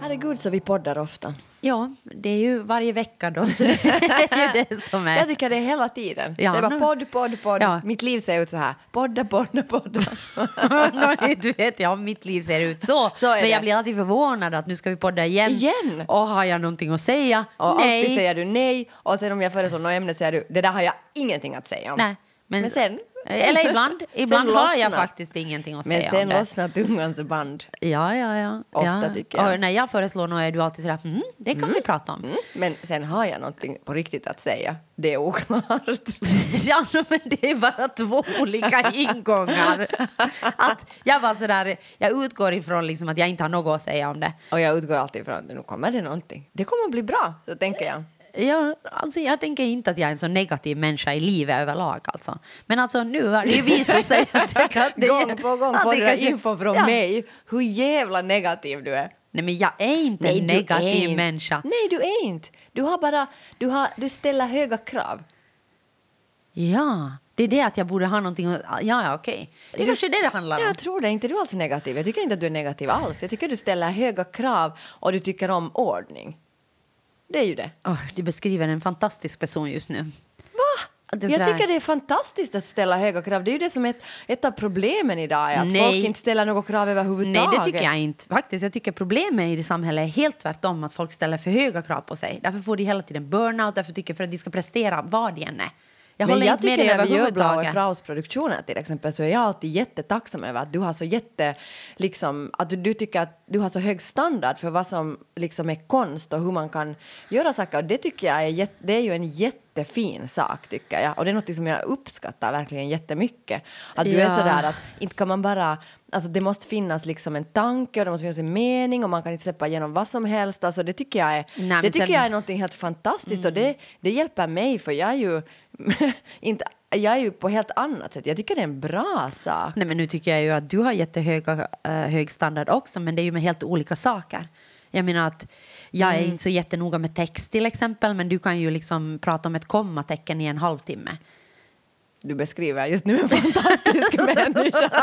Herregud så vi poddar ofta. Ja, det är ju varje vecka då. Så det är ju det som är... Jag tycker det är hela tiden. Ja, det är bara podd, podd, podd. Ja. Mitt liv ser ut så här. Podda, podda, podda. du vet, ja, mitt liv ser ut så. Så Men jag blir alltid förvånad att nu ska vi podda igen. Igen? Och har jag någonting att säga? Och Nej. alltid säger du nej och sen om jag föreslår något ämne säger du det där har jag ingenting att säga om. Nej. Men, Men sen- Eller ibland. Ibland sen har jag faktiskt ingenting att Men säga sen om det. lossnar tungans band. Ja, ja, ja. Ofta ja. tycker jag. Och när jag föreslår något är du alltid sådär, mm, det kan vi prata om. Mm. Men sen har jag någonting på riktigt att säga. Det är oklart. Ja, men det är bara två olika ingångar. Att jag, var sådär, jag utgår ifrån liksom att jag inte har något att säga om det. Och jag utgår alltid från att nu kommer det någonting. Det kommer att bli bra, så tänker jag. Ja, alltså jag tänker inte att jag är en så negativ människa i livet överlag. Alltså. Men alltså, nu har det ju visat sig att, jag kan- det, Gång på gång att får du kanske- info från ja. mig hur jävla negativ du är. Nej, men jag är inte Nej, en är negativ inte. människa. Nej, du är inte. Du har bara... Du, har, du ställer höga krav. Ja, det är det att jag borde ha någonting att... Ja, ja okej. Det är kanske det det handlar om. Jag tror det. Inte du alls negativ. Jag tycker inte att du är negativ alls. Jag tycker du ställer höga krav och du tycker om ordning. Det är ju det. Åh, du beskriver en fantastisk person just nu. Är Jag tycker det är fantastiskt att ställa höga krav. Det är ju det som är ett, ett av problemen idag, att Nej. folk inte ställer några krav överhuvudtaget. Nej, det tycker jag inte. Faktiskt, jag tycker problemet i samhället är helt tvärtom. Att folk ställer för höga krav på sig. Därför får de hela tiden burnout. Därför tycker för att de ska prestera vad de än är. Jag Men jag tycker när vi gör Blaue överhuvudtaget. Fraus produktioner till exempel så är jag alltid jättetacksam över att du har så jätte, liksom, att du, du tycker att du har så hög standard för vad som liksom är konst och hur man kan göra saker. Och det tycker jag är, det är ju en jättefin sak tycker jag. Och det är något som jag uppskattar verkligen jättemycket. Att du är Ja. sådär att inte kan man bara, alltså det måste finnas liksom en tanke och det måste finnas en mening och man kan inte släppa igenom vad som helst. Alltså det tycker jag är, Nej, det tycker sen- jag är någonting helt fantastiskt och det, det hjälper mig för jag är ju inte, jag är ju på helt annat sätt. Jag tycker det är en bra sak. Nej, men nu tycker jag ju att du har jättehöga, uh, hög standard också, men det är ju med helt olika saker. Jag menar att jag Mm. är inte så jättenoga med text till exempel, men du kan ju liksom prata om ett kommatecken i en halvtimme. Du beskriver just nu en fantastisk människa.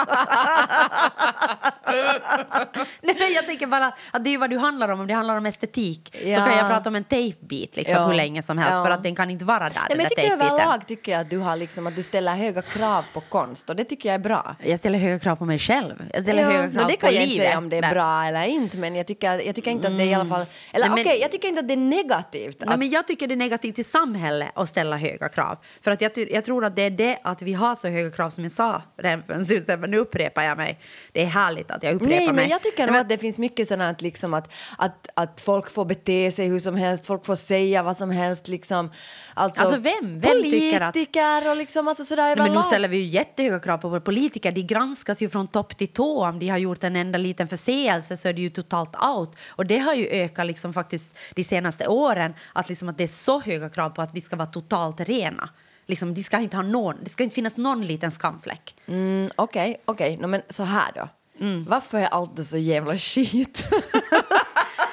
Nej, men jag tänker bara att det är vad du handlar om. Om det handlar om estetik Ja. så kan jag prata om en tejpbit liksom, Ja. hur länge som helst Ja. för att den kan inte vara där, Nej, men jag tycker överlag tycker jag att du, har liksom, att du ställer höga krav på konst och det tycker jag är bra. Jag ställer höga krav på mig själv. Jag ställer Ja, höga krav det på kan jag livet. inte säga om det är bra eller inte men jag tycker, jag tycker inte att det är i alla fall... Eller Nej, okej, men- jag tycker inte att det är negativt. Nej, att- men jag tycker det är negativt till samhället att ställa höga krav. För att jag, jag tror att det är det att vi har så höga krav som jag sa redan för en stund men nu upprepar jag mig. Det är härligt att jag upprepar Nej, mig. men jag tycker nog att det finns mycket sådant att, liksom att, att, att folk får bete sig hur som helst, folk får säga vad som helst. Liksom. Alltså, Alltså, vem? Vem tycker att- Politiker och liksom alltså sådär Nej, men nu ställer vi ju jättehöga krav på våra politiker. De granskas ju från topp till tå. Om de har gjort en enda liten förseelse så är det ju totalt out. Och det har ju ökat liksom faktiskt de senaste åren. Att, liksom att det är så höga krav på att de ska vara totalt rena. Liksom, de ska inte ha någon, det ska inte finnas någon liten skamfläck. Mm, Okej, okej. No, men så här då. Mm. Varför är allt så jävla skit?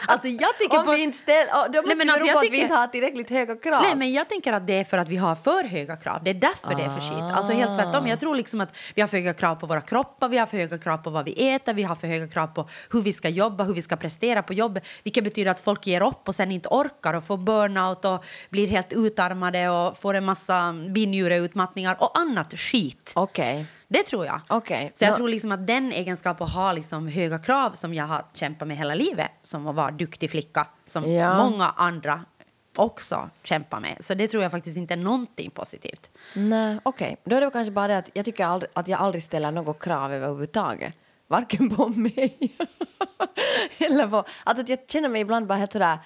Alltså jag tycker Om på... vi inte ställer... oh, Då måste Nej, men alltså, jag på att vi inte har tillräckligt höga krav. Nej, men jag tänker att det är för att vi har för höga krav. Det är därför det är för shit. Alltså helt tvärtom. Jag tror liksom att vi har för höga krav på våra kroppar, vi har för höga krav på vad vi äter, vi har för höga krav på hur vi ska jobba, hur vi ska prestera på jobbet. Vilket betyder att folk ger upp och sen inte orkar och får burnout och blir helt utarmade och får en massa binjureutmattningar och annat skit. Okej. Det tror jag. Okej. Så jag tror liksom att den egenskapen att ha liksom höga krav som jag har kämpat med hela livet, som att vara duktig flicka, som Ja. många andra också kämpar med. Så det tror jag faktiskt inte är någonting positivt. Nej, okej. Då är det kanske bara det att jag tycker aldrig, att jag aldrig ställer något krav överhuvudtaget. Varken på mig eller på... Alltså att jag känner mig ibland bara helt sådär...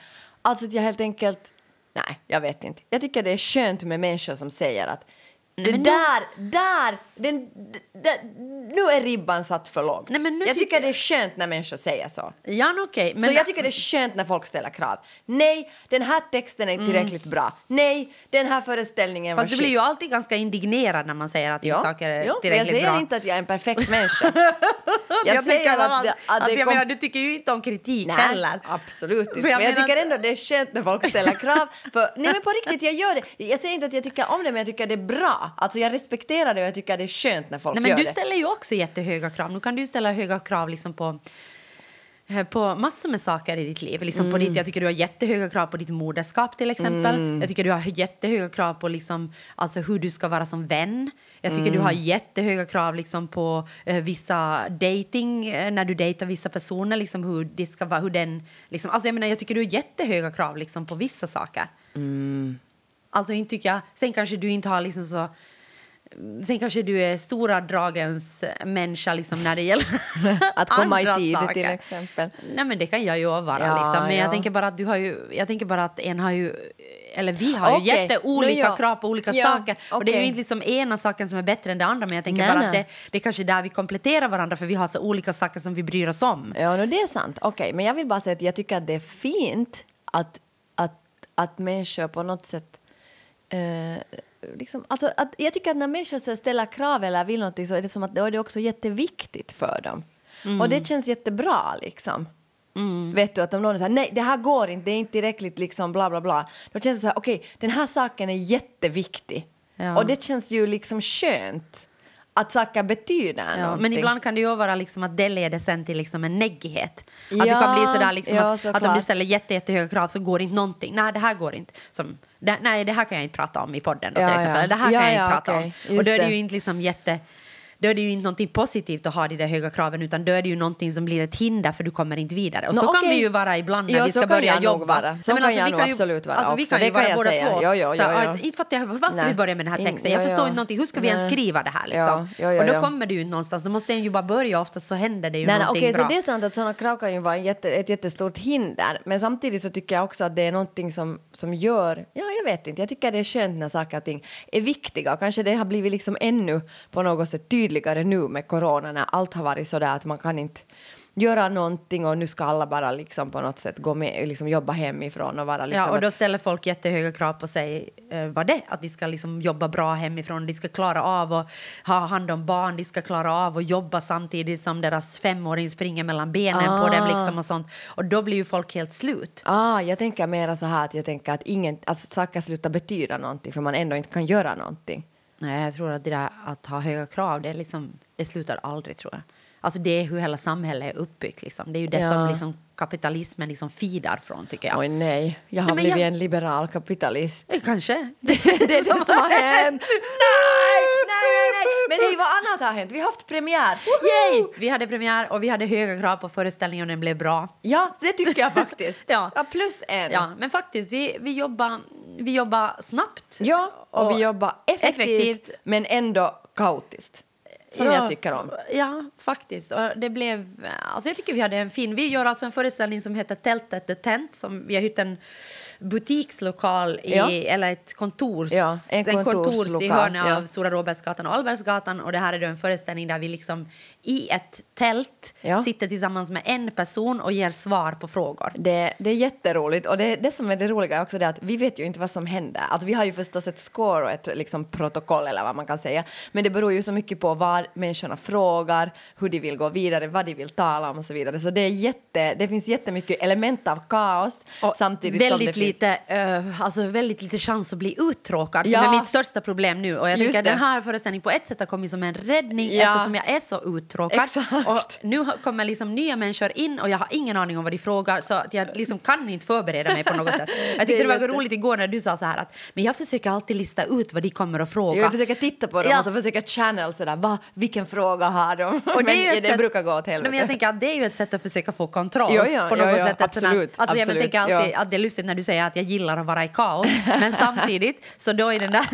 Alltså att jag helt enkelt... Nej, jag vet inte. Jag tycker det är skönt med människor som säger att det men nu- där, där, den, d- d- nu är ribban satt för lågt. Nej, men nu jag tycker tycker- det är skönt när människor säger så. Ja, okej. Men så jag tycker det är skönt när folk ställer krav. Nej, den här texten är inte tillräckligt bra. Nej, den här föreställningen var Fast du shit. blir ju alltid ganska indignerad när man säger att Ja, saker är ja, men jag tillräckligt säger bra. inte att jag är en perfekt människa. Jag, säger tänker bara att det- att det jag kom- menar, du tycker ju inte om kritik Nej, heller. absolut inte. Så jag men jag tycker att- ändå att det är skönt när folk ställer krav. För, nej men på riktigt, jag gör det. Jag säger inte att jag tycker om det, men jag tycker det är bra. Alltså jag respekterar det och jag tycker det är skönt när folk Nej, men gör du det. ställer ju också jättehöga krav. Nu kan du ställa höga krav liksom på eh, på massor med saker i ditt liv. Liksom Mm. på ditt, jag tycker du har jättehöga krav på ditt moderskap till exempel. Jag tycker du har jättehöga krav på liksom, alltså hur du ska vara som vän. Jag tycker du har Mm. jättehöga krav liksom på eh, vissa dating eh, när du dejtar vissa personer. Liksom hur det ska vara, hur den, liksom, alltså jag, menar, jag tycker du har jättehöga krav liksom på vissa saker. Mm. Alltså inte tycker jag, sen kanske du inte har liksom så Sen kanske du är stora dragens människa liksom när det gäller Att komma i andra tid saker. till exempel. Nej men det kan jag ju vara Ja, liksom. Men ja. jag tänker bara att du har ju, jag tänker bara att en har ju eller vi har ju jätteolika ja. krav på olika Ja, saker. Och det är ju inte liksom ena saken som är bättre än det andra men jag tänker Nej, bara att nej. det, det är kanske där vi kompletterar varandra för vi har så olika saker som vi bryr oss om. Ja, no, det är sant. Okej, men jag vill bara säga att jag tycker att det är fint att, att, att människor på något sätt... Eh, liksom, alltså att, jag tycker att när människor ställer krav eller vill någonting så är det som att då är det också jätteviktigt för dem. Och det känns jättebra liksom. Vet du att om någon säger nej det här går inte, det är inte tillräckligt liksom bla bla bla. Då känns det så här, okej den här saken är jätteviktig. Ja. Och det känns ju liksom skönt att saker betyder Ja, någonting. men ibland kan det ju vara liksom att det leder sen till liksom en neggighet. Att Ja, du kan bli sådär liksom ja, att, att om du ställer jätte, jättehöga krav så går inte någonting. Nej, det här går inte. Som, det, nej, det här kan jag inte prata om i podden då, till exempel. Det här kan jag ja, inte prata okej. om. Och Just då är det det. ju inte liksom jätte... Då är det ju inte någonting positivt att ha de där höga kraven utan då är det ju någonting som blir ett hinder för du kommer inte vidare. Och Nå, så kan okej. vi ju vara ibland när Ja, vi ska kan börja jobba. vara. Så Nej, men kan alltså, jag vi nog kan ju- absolut vara alltså, vi kan Det ju kan vara båda säga. två. Ja, ja, ja, inte fattar jag, hur ska vi börja med den här texten? Jag ja, förstår inte någonting. Hur ska vi ens skriva det här liksom? Och då kommer det ju inte någonstans. Då måste en ju bara börja. Oftast så händer det ju Nej, någonting okej, bra. så det är sant att sådana krav kan ju vara jätte, ett jättestort hinder. Men samtidigt så tycker jag också att det är någonting som, som gör... Ja, jag vet inte. Jag tycker det är skönt när saker och ting är viktiga. Och kanske det har blivit liksom ännu på något sätt tydligare nu med corona när allt har varit så där att man kan inte göra någonting och nu ska alla bara liksom på något sätt gå med, liksom jobba hemifrån och vara liksom... Ja, och då ställer folk jättehöga krav på sig. Eh, vad det? Att de ska liksom jobba bra hemifrån, de ska klara av att ha hand om barn, de ska klara av att jobba samtidigt som deras femåring springer mellan benen på dem. Liksom och, sånt. och då blir ju folk helt slut. Ah, jag tänker mera så här att jag tänker att, ingen, att saker slutar betyda någonting för man ändå inte kan göra någonting. Nej, jag tror att det där att ha höga krav, det, liksom, det slutar aldrig tror jag. Alltså det är hur hela samhället är uppbyggt. Liksom. Det är ju det Ja. som liksom kapitalismen liksom feedar från, tycker jag. Oj nej, jag har Nej, blivit jag- en liberal kapitalist. Eh, Kanske. Det är det som har hänt. Nej, nej, nej. Men hej, vad annat har hänt? Vi har haft premiär. Yay! Vi hade premiär och vi hade höga krav på föreställningen och den blev bra. Ja, det tycker jag faktiskt. Ja. ja plus en. Ja, men faktiskt, vi, vi, jobbar, vi jobbar snabbt. Ja, och, vi jobbar effektivt, effektivt. men ändå kaotiskt. Som Ja, jag tycker om. Ja, faktiskt. Och det blev, alltså jag tycker vi hade en fin... Vi gör alltså en föreställning som heter Tältet the Tent. Som vi har hyrt en butikslokal, i, Ja. eller ett kontors, Ja, en kontors i hörnet ja. av Stora Råbergsgatan och Albertsgatan. Och det här är då en föreställning där vi liksom i ett tält sitter tillsammans med en person och ger svar på frågor. Det, det är jätteroligt och det, det som är det roliga är också det att vi vet ju inte vad som händer. Alltså vi har ju förstås ett score och ett liksom, protokoll eller vad man kan säga. Men det beror ju så mycket på vad människorna frågar, hur de vill gå vidare, vad de vill tala om och så vidare. Så det, är jätte, det finns jättemycket element av kaos Och samtidigt som det finns... lite, eh, alltså väldigt lite chans att bli uttråkad Ja. som är mitt största problem nu. Och jag Just att den det. här föreställningen på ett sätt har kommit som en räddning Ja. eftersom jag är så uttråkad. Exakt. Och nu kommer liksom nya människor in och jag har ingen aning om vad de frågar så att jag liksom kan inte förbereda mig på något sätt. Jag tyckte det, är var roligt igår när du sa så här att men jag försöker alltid lista ut vad de kommer att fråga. Jag försöker titta på dem Ja. och så försöker channel sådär, va, vilken fråga har de? Och men ju ett det sätt- brukar gå åt helvete. men jag tänker att det är ju ett sätt att försöka få kontroll. Ja, ja, på något ja, sätt. Ett sånt här- absolut, alltså, Jag absolut, tänker alltid att det är lustigt när du säger att jag gillar att vara i kaos. Men samtidigt, så då är den där...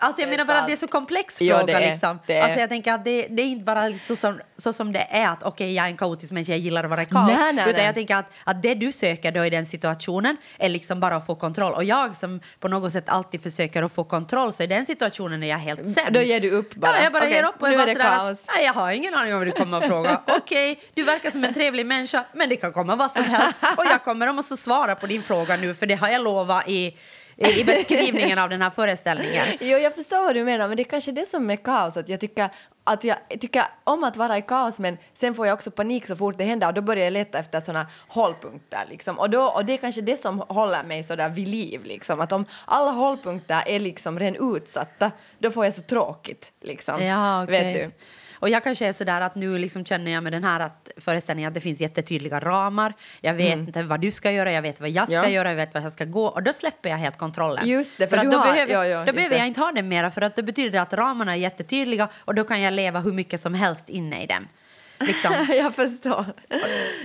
Alltså jag menar bara att det är så komplex fråga. det är- liksom. det är- Alltså jag tänker att det, det är inte bara så som, så som det är att okej, jag är en kaotisk människa, jag gillar att vara i kaos. Nej, nej, utan nej. jag tänker att, att det du söker då i den situationen är liksom bara att få kontroll. Och jag som på något sätt alltid försöker att få kontroll, så i den situationen är jag helt sen. Då ger du upp bara. Ja, jag bara Okej, ger upp och är bara sådär att, nej, jag har ingen aning om vad du kommer att fråga. Okej, du verkar som en trevlig människa, men det kan komma vad som helst. Och jag kommer att måste svara på din fråga nu, för det har jag lovat i, i, beskrivningen av den här föreställningen. Jo, jag förstår vad du menar, men det är kanske det som är kaos. Att jag, tycker, att jag tycker om att vara i kaos, men sen får jag också panik så fort det händer och då börjar jag leta efter såna hållpunkter. Liksom. Och, då, och det är kanske det som håller mig så där vid liv. Liksom. Att om alla hållpunkter är liksom redan utsatta, då får jag så tråkigt. Liksom. Ja, okej. Vet du? Och jag kanske är sådär att nu liksom känner jag med den här att föreställningen att det finns jättetydliga ramar. Jag vet inte vad du ska göra, jag vet vad jag ska Mm. Ja. göra, jag vet vad jag ska gå. Och då släpper jag helt kontrollen. Just det, för att du då har- behöver, ja, ja, då behöver jag inte ha det mera för att det betyder att ramarna är jättetydliga och då kan jag leva hur mycket som helst inne i dem. Liksom. jag förstår.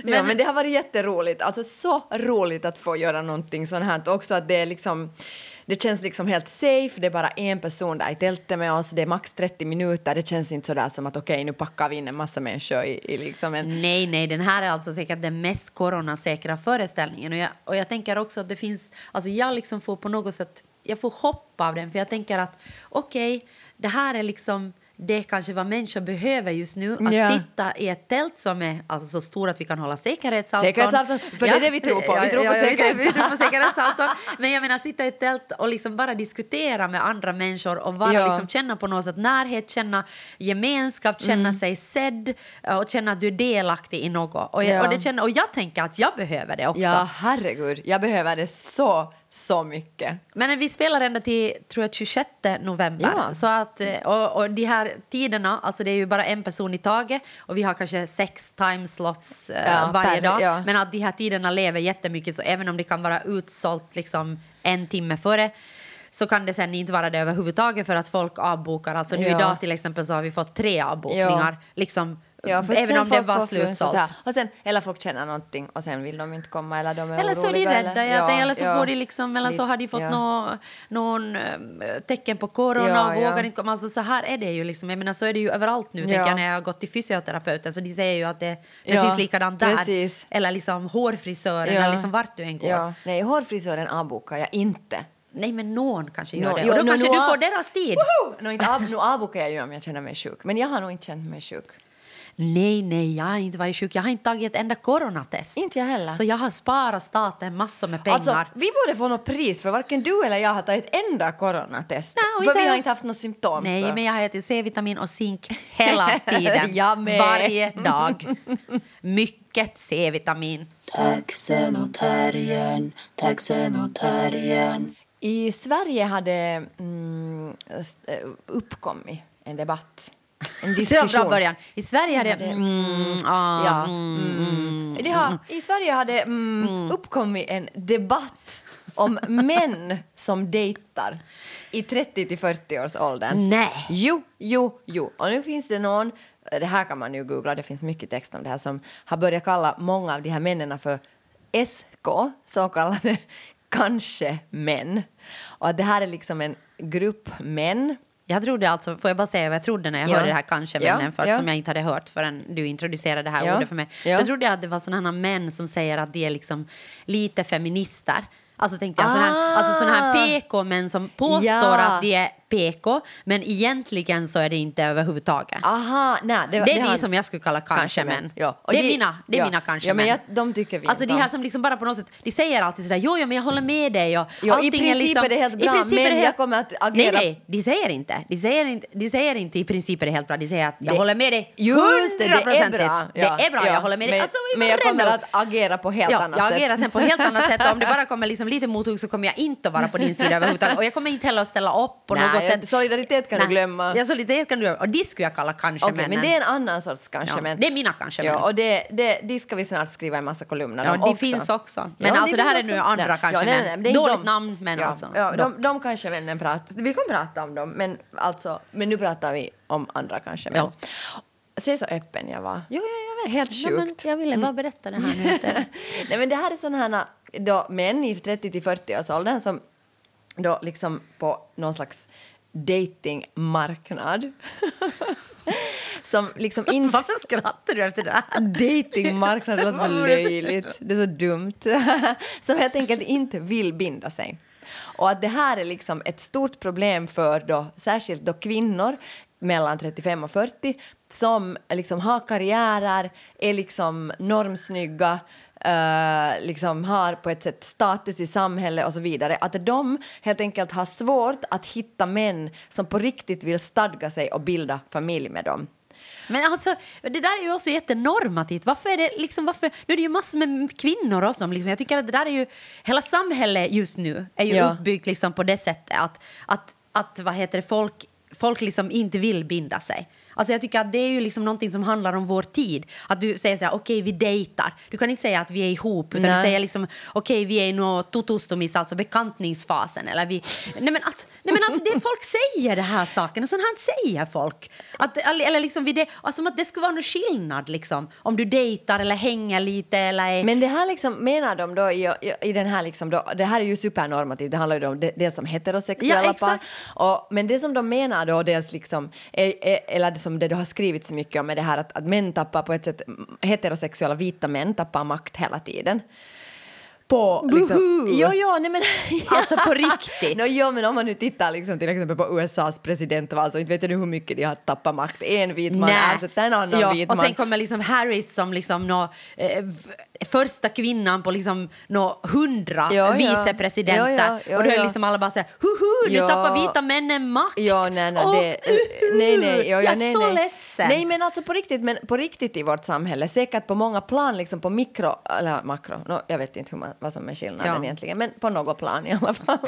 Men, ja, Men- det har varit jätteroligt. Alltså så roligt att få göra någonting sånt här. Och också att det är liksom det känns liksom helt safe, det är bara en person där i tältet med oss, det är max 30 minuter, det känns inte sådär som att okej okay, nu packar vi in en massa människor i, i liksom en... Nej, nej, den här är alltså säkert den mest coronasäkra föreställningen. Och jag, och jag tänker också att det finns, alltså jag liksom får på något sätt, jag får hopp av den för jag tänker att okej, okay, det här är liksom det är kanske vad människor behöver just nu. Att Ja. sitta i ett tält som är alltså, så stort att vi kan hålla säkerhetsavstånd. Säkerhetsavstånd, för det är det vi tror på. Vi tror på vi- Vi tror på säkerhetsavstånd. Men jag menar sitta i ett tält och liksom bara diskutera med andra människor och bara Ja. liksom känna på något sätt närhet, känna gemenskap, känna Mm. sig sedd eh, och känna att du är delaktig i något. Och jag, Ja. och det känner, och jag tänker att jag behöver det också. Ja, herregud, jag behöver det så, så mycket. Men vi spelar ända till tror jag, 26 november. Ja. Så att, eh, och, och de här tiderna, alltså det är ju bara en person i taget och vi har kanske sex timeslots eh, Ja, varje per- dag. ja. Men att de här tiderna lever jättemycket så även om det kan vara utsålt liksom en timme före så kan det sen inte vara det överhuvudtaget för att folk avbokar. Alltså nu idag till exempel så har vi fått tre avbokningar. Liksom, Ja, för även om det var slutsålt. Och sen, eller folk känner någonting och sen vill de inte komma eller de är Eller så är de rädda, eller, ja, eller så ja. får de liksom, eller så har de fått Ja. nå, någon eh, tecken på corona Ja, och vågar ja. inte komma. Alltså, så här är det ju liksom. Jag menar, så är det ju överallt nu. Ja. Jag, när jag har gått till fysioterapeuten så de säger ju att det är Ja, precis likadant där. precis. Eller liksom hårfrisören eller liksom vart du än går. Nej, hårfrisören avbokar jag inte. Nej men någon kanske gör Nå- det. jo, och då nå- kanske nå- du får deras tid. Woho! Nå, inte av, nu avbokar jag ju om jag känner mig sjuk, men jag har nog inte känt mig sjuk. Nej, nej, jag har inte varit sjuk. Jag har inte tagit ett enda coronatest. Inte jag heller. Så jag har sparat staten massor med pengar. Alltså, vi borde få något pris för varken du eller jag har tagit ett enda coronatest. Nej, och för inte vi har inte haft något symptom. Nej, så. men jag har ätit C-vitamin och zink hela tiden. Jag med. Varje dag. Mycket C-vitamin. Taxen och terriern, taxen och terriern. I Sverige hade mm, eh, uppkommit en debatt. En Så diskussion. bra början. I Sverige hade... Mm, ah, Ja. Mm. Det har, I Sverige hade mm, uppkommit en debatt om män som dejtar i 30 till 40 års åldern. Nej. Jo, jo, jo. Och nu finns det någon, det här kan man ju googla, det finns mycket text om det här, som har börjat kalla många av de här männen för SK, så kallade kanske-män. Och att det här är liksom en grupp män Jag trodde alltså, får jag bara säga vad jag trodde när jag Ja. hörde det här kanske Ja, männen först ja. som jag inte hade hört förrän du introducerade det här Ja, ordet för mig. ja. Jag trodde att det var sådana här män som säger att de är liksom lite feminister. Alltså tänkte jag sådana här, Ah. alltså här PK-män som påstår att de är PK men egentligen så är det inte överhuvudtaget. Aha, nej, det, Det är har- de som jag skulle kalla kanske-män. Ja. Och Det är de- mina, det är ja. mina Ja, kanske-män. men jag, de tycker vi Alltså de här om. som liksom bara på något sätt, de säger alltid sådär, jo, jo men jag håller med dig och Jo, i princip är liksom... är det helt bra, i princip är men det jag helt- kommer att agera- Nej, nej, de säger inte. De säger inte, de säger inte i princip är det helt bra, de säger att jag Det- håller med dig Just det, det är hundraprocentigt. bra. Det är bra, jag håller med dig. Men, Alltså, men jag kommer att agera på helt ja, annat jag sätt. agerar sen på helt annat sätt och om det bara kommer liksom lite mothugg så kommer jag inte att vara på din sida överhuvudtaget. Och jag kommer inte heller att ställa upp på Nej, något sätt. solidaritet kan du glömma. Ja, solidaritet kan du glömma. Och det skulle jag kalla kanske Okej, men det är en annan sorts kanske. Ja, men, det är mina kanske-män. Ja, och det, det, de ska vi snart skriva en massa kolumner Ja, om också. finns också. Men Ja, alltså det det här är nu andra Nej, kanske ja, nej, män. nej, är inte Dåligt de. namn men ja, alltså. Ja, de, de kanske männen pratar. Vi kan prata om dem, men, alltså, men nu pratar vi om andra kanske män. Ja. Se så öppen jag var. Jo, jo, jag vet. Helt Nej, sjukt. jag ville bara berätta det här nu. Nej, men det här är sådana här då, män i 30-40-årsåldern som då liksom på någon slags datingmarknad som liksom inte... Varför skrattar du efter det här? Datingmarknad låter så löjligt. Det är så dumt. som helt enkelt inte vill binda sig. Och att det här är liksom ett stort problem för då, särskilt då kvinnor mellan 35 och 40 som liksom har karriärer, är liksom normsnygga, eh, liksom har på ett sätt status i samhället och så vidare. Att de helt enkelt har svårt att hitta män som på riktigt vill stadga sig och bilda familj med dem. Men alltså, det där är ju också jättenormativt. Varför är det liksom, varför, nu är det ju massor med kvinnor också. Liksom. Jag tycker att det där är ju, hela samhället just nu är ju Ja. uppbyggt liksom på det sättet att, att, att vad heter det, folk, folk liksom inte vill binda sig. Alltså jag tycker att det är ju liksom någonting som handlar om vår tid. Att du säger sådär, okej vi dejtar. Du kan inte säga att vi är ihop, utan Nej. du säger liksom, okej vi är i något tutustumis, alltså bekantningsfasen. Eller vi... nej, men alltså, nej men alltså det folk säger det här saken, och sånt här säger folk. Att, eller liksom det, alltså som att det skulle vara någon skillnad liksom. Om du dejtar eller hänger lite eller är... Men det här liksom, menar de då i, i, den här liksom då, det här är ju supernormativt, det handlar ju om det, det som heterosexuella Ja, par. Och, men det som de menar då, dels liksom, är, är, eller som det då har skrivits mycket om är det här att, att män tappar på ett sätt, heterosexuella vita män tappar makt hela tiden. På, liksom, jo, jo, nej men... Alltså, på riktigt? no, jo, men om man nu tittar liksom, till exempel på USAs presidentval så inte vet jag nu hur mycket de har tappat makt. En vit man ersätter en annan ja, vit och man. sen kommer liksom Harris som liksom nå, eh, första kvinnan på liksom nå hundra Ja, ja. vicepresidenter. Ja, ja, ja, och då är ja. liksom alla bara så här, huhu, nu Ja. tappar vita männen makt. Ja, nej, nej, Åh, det, nej, nej, ja, ja, jag är nej, så nej. ledsen. Nej, men alltså på riktigt, men på riktigt i vårt samhälle, säkert på många plan, liksom på mikro, eller makro, no, jag vet inte hur man, vad som är skillnaden Ja. egentligen, men på något plan i alla fall,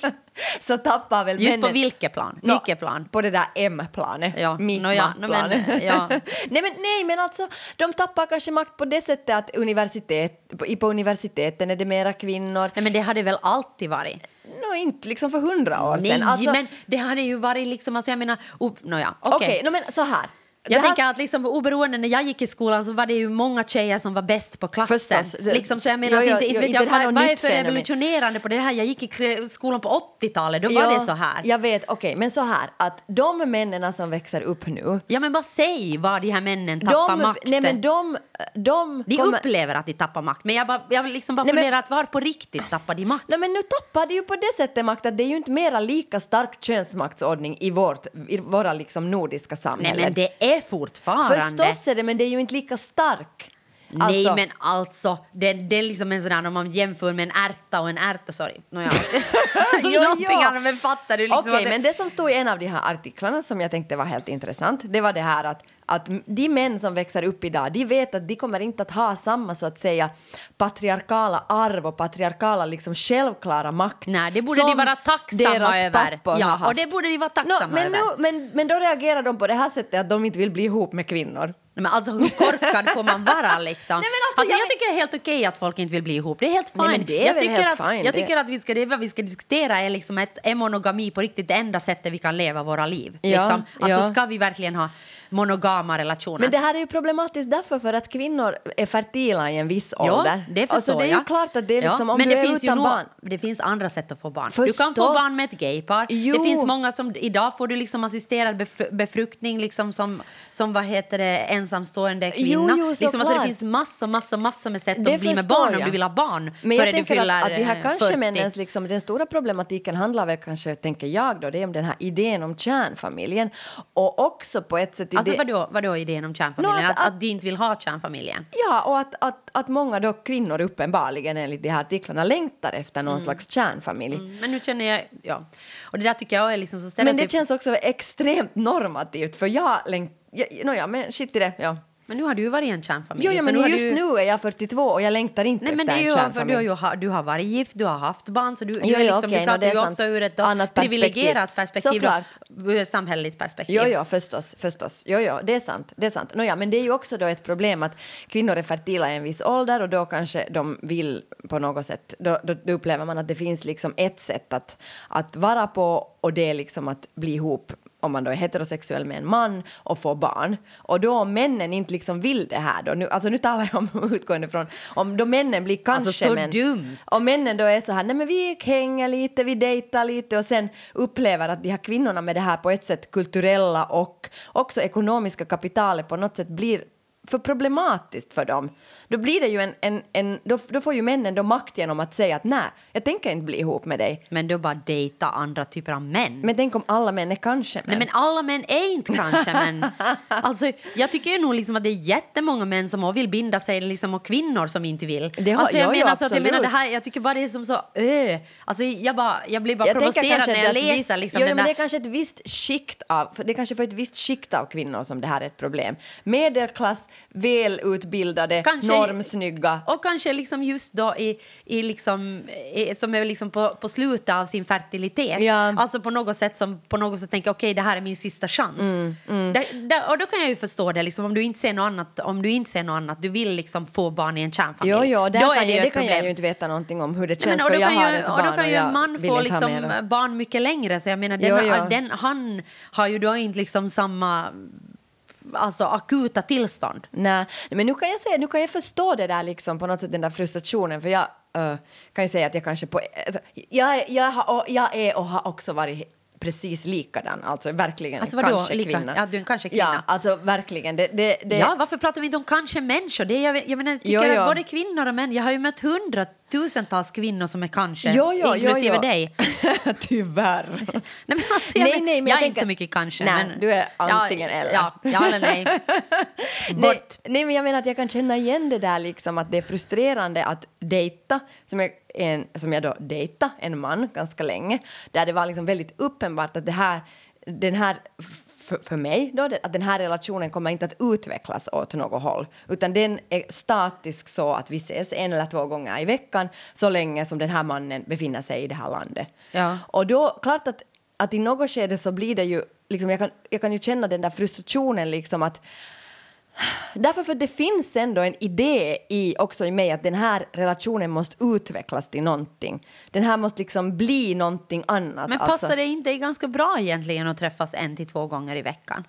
så tappar väl Just männen... på vilket plan? Nå, Vilket plan? På det där M-planet, Ja, mitt nå ja, nå men, ja. nej, men, nej, men alltså, de tappar kanske makt på det sättet att universitet, på, på universiteten är det mera kvinnor. Nej, men det hade väl alltid varit? Nå, inte liksom för hundra år Nej, sedan. Alltså, men det hade ju varit liksom, alltså jag menar, oh, nåja, okej. Okej, nå, men så här. Jag här- tänker att liksom, oberoende när jag gick i skolan så var det ju många tjejer som var bäst på klassen. Förstås. Liksom, så jag menar, Jo, jo, inte, inte jo, vet jag, vad, vad är för revolutionerande på det här? Jag gick i skolan på 80-talet, då var Ja, det så här. Jag vet, okej, men så här att de männen som växer upp nu, Ja men bara säg var de här männen tappar de, makten. nej men de, de, de kommer- upplever att de tappar makt, men jag, bara, jag vill liksom bara Nej, men- fundera att var på riktigt tappar de makt? Nej, men nu tappar det ju på det sättet makt att det är ju inte mera lika stark könsmaktsordning i, vårt, i våra liksom nordiska Nej samhällen. men det är fortfarande... Förstås är det, men det är ju inte lika stark. Nej Alltså- men alltså, det, det är liksom en sån där om man jämför med en ärta och en ärta, sorry. Nåja. Någonting jo. annat, men fattar du liksom Okej, att det- men det som stod i en av de här artiklarna som jag tänkte var helt intressant, det var det här att, att de män som växer upp idag, de vet att de kommer inte att ha samma så att säga patriarkala arv och patriarkala liksom självklara makt Nej, det borde de vara tacksamma över. Ja, och det borde de vara tacksamma Nå, men, över. Nu, men, men då reagerar de på det här sättet att de inte vill bli ihop med kvinnor. Nej, men alltså hur korkad får man vara liksom? Nej, men alltså, alltså, jag- jag tycker det är helt okej att folk inte vill bli ihop. Det är helt fine. Nej, men det är jag tycker helt att, fine, Jag det- tycker att vi ska, det vi ska diskutera är liksom ett, är monogami på riktigt det enda sättet vi kan leva våra liv. Ja, liksom. Alltså ja. ska vi verkligen ha monogama relationer? Men det här är ju problematiskt därför för att kvinnor är fertila i en viss Ja, ålder. det förstår alltså, det är ju klart att det är liksom, om men du det är finns ju utan nog- barn. Det finns andra sätt att få barn. Du kan få Förstås. barn med ett gaypar. Jo. Det finns många som, idag får du liksom assisterad befru- befruktning liksom som, som vad heter det, ensamstående kvinna. Jo, jo, liksom, alltså, det finns massor, massor, massor med sätt Det att bli med barn om jag. du vill ha barn Men jag du tänker att, att de här eh, kanske 40. männens, liksom, den stora problematiken handlar väl kanske, tänker jag då, det är om den här idén om kärnfamiljen. Och också på ett sätt... Alltså vadå, vadå idén om kärnfamiljen? Nå, att- att, att, de inte vill ha kärnfamiljen? Ja, och att, att, att många då kvinnor uppenbarligen enligt de här artiklarna längtar efter någon slags kärnfamilj. Mm, Men nu känner jag, ja. Och det där tycker jag är liksom så Men det känns också extremt normativt för jag längtar... Ja, nåja, men shit i det. Ja. Men nu har du ju varit i en kärnfamilj. Jo, ja, men nu just du... nu är jag 42 och jag längtar inte Nej, men efter det är en ju du kärnfamilj. har, ju, du har varit gift, du har haft barn, så du, du, Jo, är jo, liksom, okej, du pratar ju sant. också ur ett då, Annat perspektiv. privilegierat perspektiv, då, ur ett samhälleligt perspektiv. Jo, jo, förstås. förstås. Jo, jo, det är sant. Det är sant. Nåja, men det är ju också då ett problem att kvinnor är fertila i en viss ålder och då kanske de vill på något sätt, då, då, då upplever man att det finns liksom ett sätt att, att vara på och det är liksom att bli ihop om man då är heterosexuell med en man och få barn. Och då om männen inte liksom vill det här då, nu, alltså nu talar jag om utgående från, om då männen blir kanske Alltså, så män, dumt. om männen då är så här, nej men vi hänger lite, vi dejtar lite och sen upplever att de här kvinnorna med det här på ett sätt kulturella och också ekonomiska kapitalet på något sätt blir för problematiskt för dem. Då blir det ju en, en, en då, då får ju männen då makt genom att säga att nej, jag tänker inte bli ihop med dig. Men då bara dejta andra typer av män. Men tänk om alla män är kanske män. Nej, men alla män är inte kanske män. Alltså, jag tycker nog liksom att det är jättemånga män som vill binda sig liksom, och kvinnor som inte vill. Det har- alltså, jag, ja, ja, menar, så att jag, menar, det absolut. här, jag tycker bara det är som så... Ö. Alltså, jag, bara, jag blir bara Jag provocerad när jag läser visst, liksom, jo, den men där... det är kanske ett visst skikt av, det är kanske för ett visst skikt av kvinnor som det här är ett problem. Medelklass, välutbildade, Kanske- normsnygga. Och kanske liksom just då i, i liksom, i, som är liksom på, på slutet av sin fertilitet. Ja. Alltså på något sätt som på något sätt tänker okej det här är min sista chans. Mm, Där- där- och då kan jag ju förstå det liksom, om du inte ser något annat, om du inte ser något annat, du vill liksom få barn i en kärnfamilj. Jo, jo, där då kan är det, ju jag, det kan jag ju inte veta någonting om hur det Nej, känns men, och då jag har ju, ett och barn då kan ju en man få liksom barn mycket längre. Så jag menar, den, Jo, jo. Den, han har ju då inte liksom samma alltså, akuta tillstånd. Nej, men nu kan jag säga, nu kan jag förstå det där liksom på något sätt den där frustrationen för jag uh, kan ju säga att jag kanske på alltså, jag, jag, har, jag är och har också varit precis likadan, alltså verkligen Alltså vadå, kanske lika? kvinna. Ja, du är en kanske kvinna. Ja, alltså verkligen. Det, det, det, Ja, varför pratar vi inte om kanske människor? Det är, jag, jag menar, jag tycker Jo, jo. att både kvinnor och män, jag har ju mött hundratusentals kvinnor som är kanske, Jo, jo, jo, inklusive jo. dig. Tyvärr. Nej, men alltså, jag, Nej, nej, men jag, jag är inte tänker- så mycket kanske. Nej, men, du är antingen ja, eller. Ja, ja eller nej. Nej, Bort. nej, men jag menar att jag kan känna igen det där liksom att det är frustrerande att dejta, som jag, en, som jag då dejta en man ganska länge, där det var liksom väldigt uppenbart att det här, den här för, för mig då, att den här relationen kommer inte att utvecklas åt något håll, utan den är statisk så att vi ses en eller två gånger i veckan så länge som den här mannen befinner sig i det här landet. Ja. Och då, klart att, att i något skede så blir det ju, liksom, jag, kan, jag kan ju känna den där frustrationen liksom att Därför för det finns ändå en idé i, också i mig att den här relationen måste utvecklas till någonting. Den här måste liksom bli någonting annat. Men alltså. passar det inte ganska bra egentligen att träffas en till två gånger i veckan?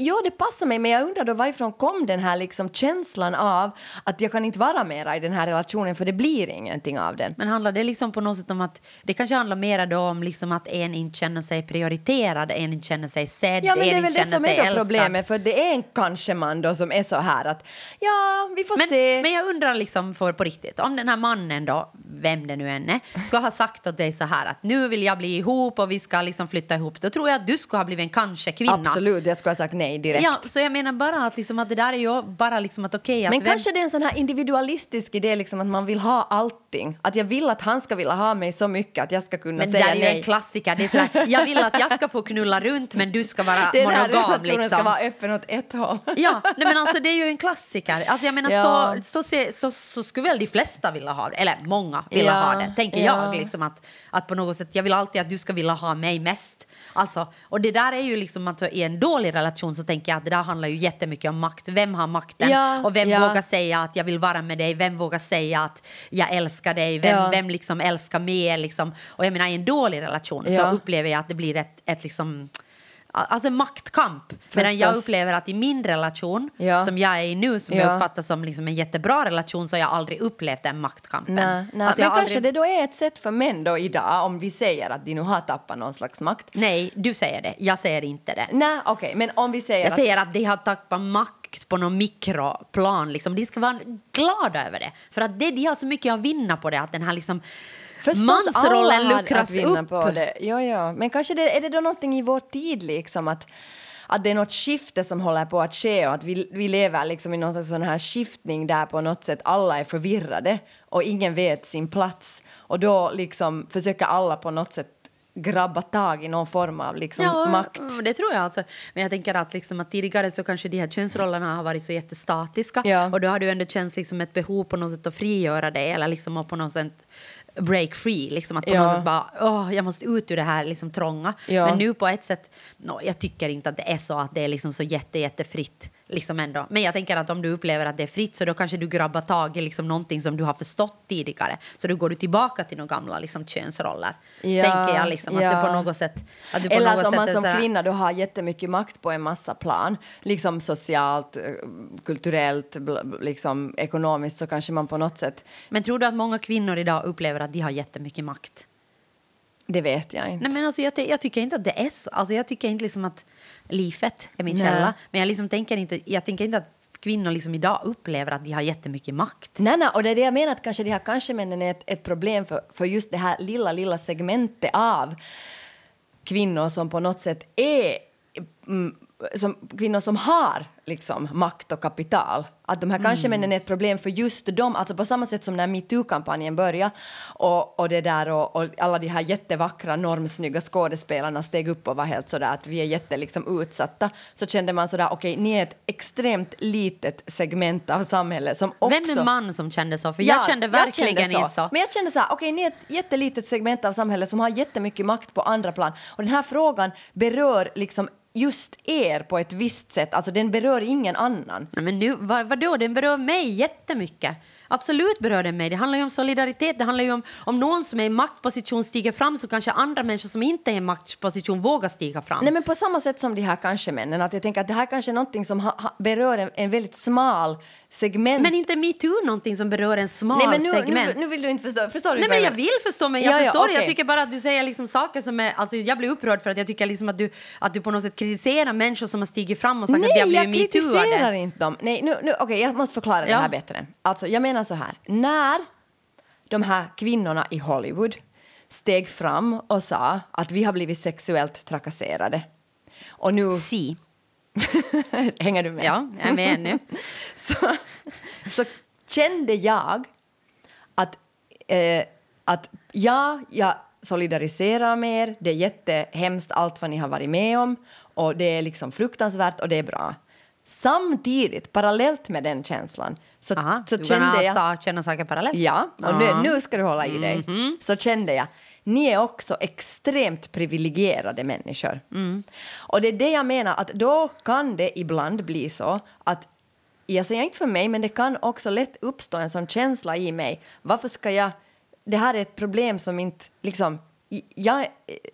Jo, det passar mig, men jag undrar då varifrån kom den här liksom känslan av att jag kan inte vara mera i den här relationen för det blir ingenting av den. Men handlar det liksom på något sätt om att det kanske handlar mer då om liksom att en inte känner sig prioriterad, en inte känner sig sedd, Ja, men en det är väl det som är problemet, för det är en kanske man då som är så här att ja, vi får Men, se. men jag undrar liksom för på riktigt, om den här mannen då, vem det nu än är, ska ha sagt åt dig så här att nu vill jag bli ihop och vi ska liksom flytta ihop, då tror jag att du skulle ha blivit en kanske-kvinna. Absolut, jag skulle ha sagt nej direkt. Ja, så jag menar bara att, liksom att det där är ju bara liksom att okej att Men vem- kanske det är en sån här individualistisk idé, liksom att man vill ha allting. Att jag vill att han ska vilja ha mig så mycket att jag ska kunna Men det säga där är ju nej. en klassiker. Det är sådär, jag vill att jag ska få knulla runt men du ska vara här monogam. relationen Liksom. ska vara öppen åt ett håll. Ja, nej men alltså det är ju en klassiker. Alltså jag menar Ja. så, så, så, så skulle väl de flesta vilja ha det, eller många vilja Ja, ha det, tänker ja. jag. Liksom att, att på något sätt, jag vill alltid att du ska vilja ha mig mest. Alltså, och det där är ju liksom att i en dålig relation så tänker jag att det där handlar ju jättemycket om makt. Vem har makten? Ja, och vem vågar säga att jag vill vara med dig? Vem vågar säga att jag älskar dig? Vem, Ja. vem liksom älskar mer? Liksom? Och jag menar i en dålig relation så upplever jag att det blir ett, ett liksom Alltså maktkamp. Medan jag Förstås. upplever att i min relation, Ja. som jag är i nu, som Ja. jag uppfattar som liksom en jättebra relation, så har jag aldrig upplevt den maktkampen. Nej, nej. Alltså, men har kanske aldrig... det då är ett sätt för män då idag, om vi säger att de nu har tappat någon slags makt. Nej, du säger det. Jag säger inte det. Nej, okej, men om vi säger Jag att... säger att de har tappat makt på någon mikroplan. Liksom. De ska vara glada över det. För att det, de har så mycket att vinna på det. Att den här liksom Förstås, mansrollen luckras upp. På det. Jo, jo. Men kanske det, är det då någonting i vår tid liksom att, att det är något skifte som håller på att ske och att vi, vi lever liksom i någon slags sån här skiftning där på något sätt alla är förvirrade och ingen vet sin plats och då liksom försöker alla på något sätt grabba tag i någon form av liksom makt. mm, det tror jag. Alltså. Men jag tänker att, liksom, att tidigare så kanske de här könsrollerna har varit så jättestatiska Ja. och då har du ändå känts liksom ett behov på något sätt att frigöra dig eller liksom på något sätt break free. Liksom att på Ja. något sätt bara, åh, jag måste ut ur det här liksom trånga. Ja. Men nu på ett sätt, no, jag tycker inte att det är så att det är liksom så jätte, jättefritt. Liksom ändå. Men jag tänker att om du upplever att det är fritt så då kanske du grabbar tag i liksom någonting som du har förstått tidigare. Så då går du tillbaka till några gamla liksom, könsroller. Ja, tänker jag liksom att ja. du på något sätt... Att du på Eller något som sätt man är som sådär- kvinna då har jättemycket makt på en massa plan. Liksom socialt, eh, kulturellt, liksom ekonomiskt så kanske man på något sätt, Men tror du att många kvinnor idag upplever att de har jättemycket makt? Det vet jag inte. Nej, men alltså, jag, jag tycker inte att det är så. Alltså, jag tycker inte liksom att livet är min Nej. källa. Men jag, liksom tänker inte, jag tänker inte att kvinnor liksom idag upplever att de har jättemycket makt. Nej, nej, och det är det jag menar att kanske de här kanske-männen är ett, ett problem för, för just det här lilla, lilla segmentet av kvinnor som på något sätt är mm, som, kvinnor som har liksom, makt och kapital. Att de här kanske männen är ett problem för just dem. Alltså på samma sätt som när metoo-kampanjen började och, och, det där, och, och alla de här jättevackra, normsnygga skådespelarna steg upp och var helt sådär att vi är jätte liksom, utsatta. Så kände man sådär, okej, okay, ni är ett extremt litet segment av samhället som också... Vem är man som kände så? För jag kände verkligen jag kände inte så. Men jag kände så här, okej, okay, ni är ett jättelitet segment av samhället som har jättemycket makt på andra plan. Och den här frågan berör liksom just er på ett visst sätt. Alltså den berör ingen annan. Ja, men nu, vad, vadå, den berör mig jättemycket. Absolut berör den mig. Det handlar ju om solidaritet. Det handlar ju om om någon som är i maktposition stiger fram så kanske andra människor som inte är i maktposition vågar stiga fram. Nej men på samma sätt som de här kanske-männen. Att jag tänker att det här kanske är någonting som ha, ha, berör en, en, väldigt smal segment. Men inte metoo någonting som berör en smal Nej, men nu, segment? Nu, nu vill du inte förstå. Förstår du? Nej men jag vill förstå men jag ja, förstår ja, okay. Jag tycker bara att du säger liksom saker som är... Alltså jag blir upprörd för att jag tycker liksom att du, att du på något sätt kritiserar människor som har stigit fram och sagt Nej, att de har blivit metooade. Nej jag kritiserar inte dem. Nej, nu, nu, okej okay, jag måste förklara ja. det här bättre. Alltså jag menar så här. När de här kvinnorna i Hollywood steg fram och sa att vi har blivit sexuellt trakasserade. Och nu... Si. Hänger du med? Ja, jag är med nu. så, så kände jag att, eh, att ja, jag solidariserar med er. Det är jättehemskt allt vad ni har varit med om och det är liksom fruktansvärt och det är bra. Samtidigt, parallellt med den känslan, så, Aha, så kände jag... Sa, känna saker parallellt? Ja, och nu, nu ska du hålla i dig. Mm -hmm. Så kände jag, ni är också extremt privilegierade människor. Mm. Och det är det jag menar, att då kan det ibland bli så att jag säger inte för mig, men det kan också lätt uppstå en sån känsla i mig. Varför ska jag... Det här är ett problem som inte... Liksom, jag,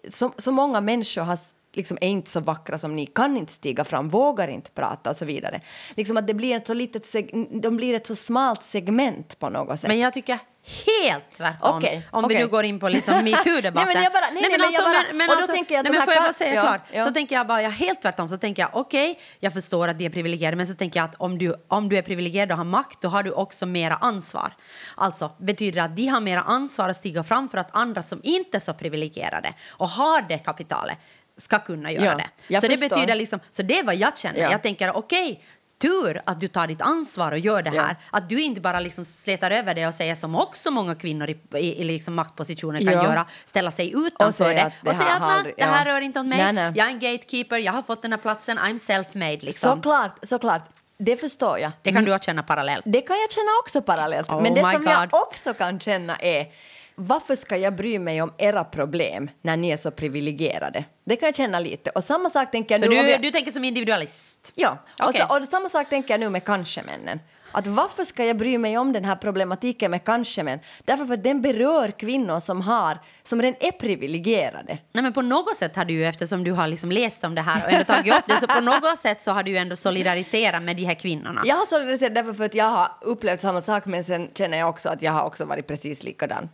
så, så många människor har liksom är inte så vackra som ni, kan inte stiga fram, vågar inte prata och så vidare. Liksom att det blir ett så litet, de blir ett så smalt segment på något sätt. Men jag tycker helt tvärtom. Okay, om okay. vi nu går in på liksom metoo-debatten. nej, men jag bara, nej, nej, men, alltså, bara, men, men och då alltså, tänker jag nej, men får jag bara säga ja, klart? Ja. Så tänker jag bara, ja, helt tvärtom, så tänker jag okej, okay, jag förstår att vi är privilegierade, men så tänker jag att om du, om du är privilegierad och har makt, då har du också mera ansvar. Alltså, betyder det att de har mera ansvar att stiga fram för att andra som inte är så privilegierade och har det kapitalet ska kunna göra Ja, det. jag Så det betyder liksom, så det är vad jag känner. Ja. Jag tänker okej, tur att du tar ditt ansvar och gör det Ja. här. Att du inte bara liksom slätar över det och säger som också många kvinnor i, i, i liksom maktpositioner kan Ja. göra, ställa sig utanför säga det det och säga att aldrig- det här rör inte om mig, Nej, nej. jag är en gatekeeper, jag har fått den här platsen, I'm self-made liksom. Såklart, såklart. Det förstår jag. Det kan du också känna parallellt. Det kan jag känna också parallellt. Oh Men det som jag God. också kan känna är varför ska jag bry mig om era problem när ni är så privilegierade? Det kan jag känna lite. Och samma sak tänker jag Så nu... du, jag- du tänker som individualist? Ja, Okej. och, så, och samma sak tänker jag nu med kanske-männen. Att varför ska jag bry mig om den här problematiken med kanske-män? Därför för att den berör kvinnor som har, som redan är privilegierade. Nej, men på något sätt har du ju, eftersom du har liksom läst om det här och ändå tagit upp det, så på något sätt så har du ju ändå solidariserat med de här kvinnorna. Jag har solidariserat därför för att jag har upplevt samma sak men sen känner jag också att jag har också varit precis likadan.